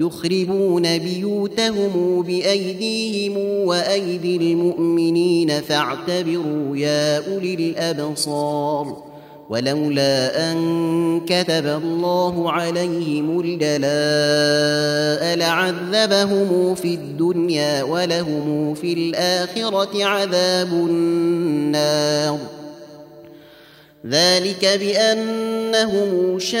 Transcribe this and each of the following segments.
يخربون بيوتهم بأيديهم وأيدي المؤمنين فاعتبروا يا أولي الأبصار ولولا أن كتب الله عليهم الجلاء لعذبهم في الدنيا ولهم في الآخرة عذاب النار. ذلك بأنهم شاقوا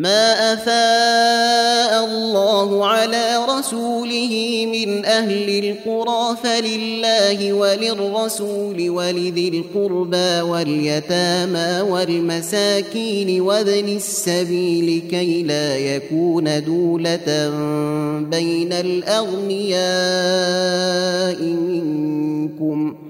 ما افاء الله على رسوله من أهل القرى فلله وللرسول ولذي القربى واليتامى والمساكين وابن السبيل كي لا يكون دوله بين الاغنياء منكم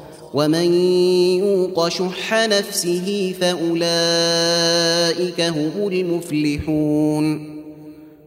ومن يوق شح نفسه فأولئك هم المفلحون.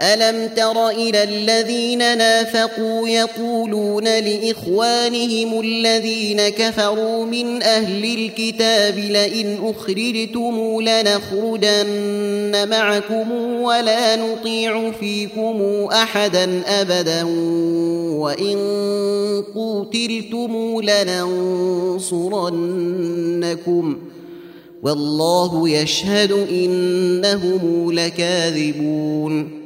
ألم تر إلى الذين نافقوا يقولون لإخوانهم الذين كفروا من أهل الكتاب لئن أخرجتم لنخرجن معكم ولا نطيع فيكم أحدا أبدا وإن قوتلتم لننصرنكم والله يشهد إنهم لكاذبون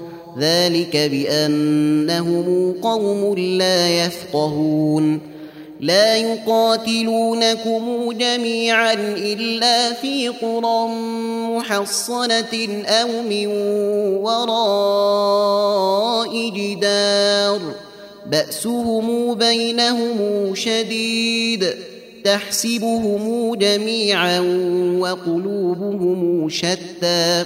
ذلك بأنهم قوم لا يفقهون. لا يقاتلونكم جميعا إلا في قرى محصنة أو من وراء جدار. بأسهم بينهم شديد. تحسبهم جميعا وقلوبهم شتى.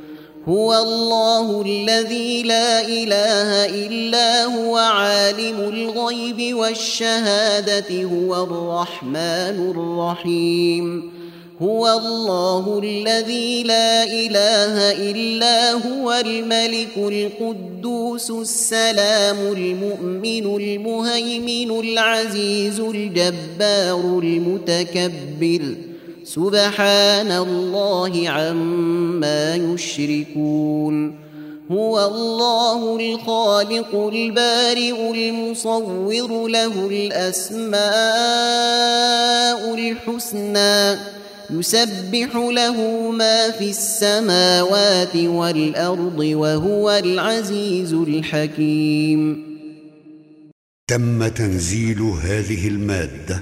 هو الله الذي لا إله إلا هو عالم الغيب والشهادة هو الرحمن الرحيم. هو الله الذي لا إله إلا هو الملك القدوس السلام المؤمن المهيمن العزيز الجبار المتكبر. سبحان الله عما يشركون. هو الله الخالق البارئ المصور له الأسماء الحسنى يسبح له ما في السماوات والأرض وهو العزيز الحكيم. تم تنزيل هذه المادة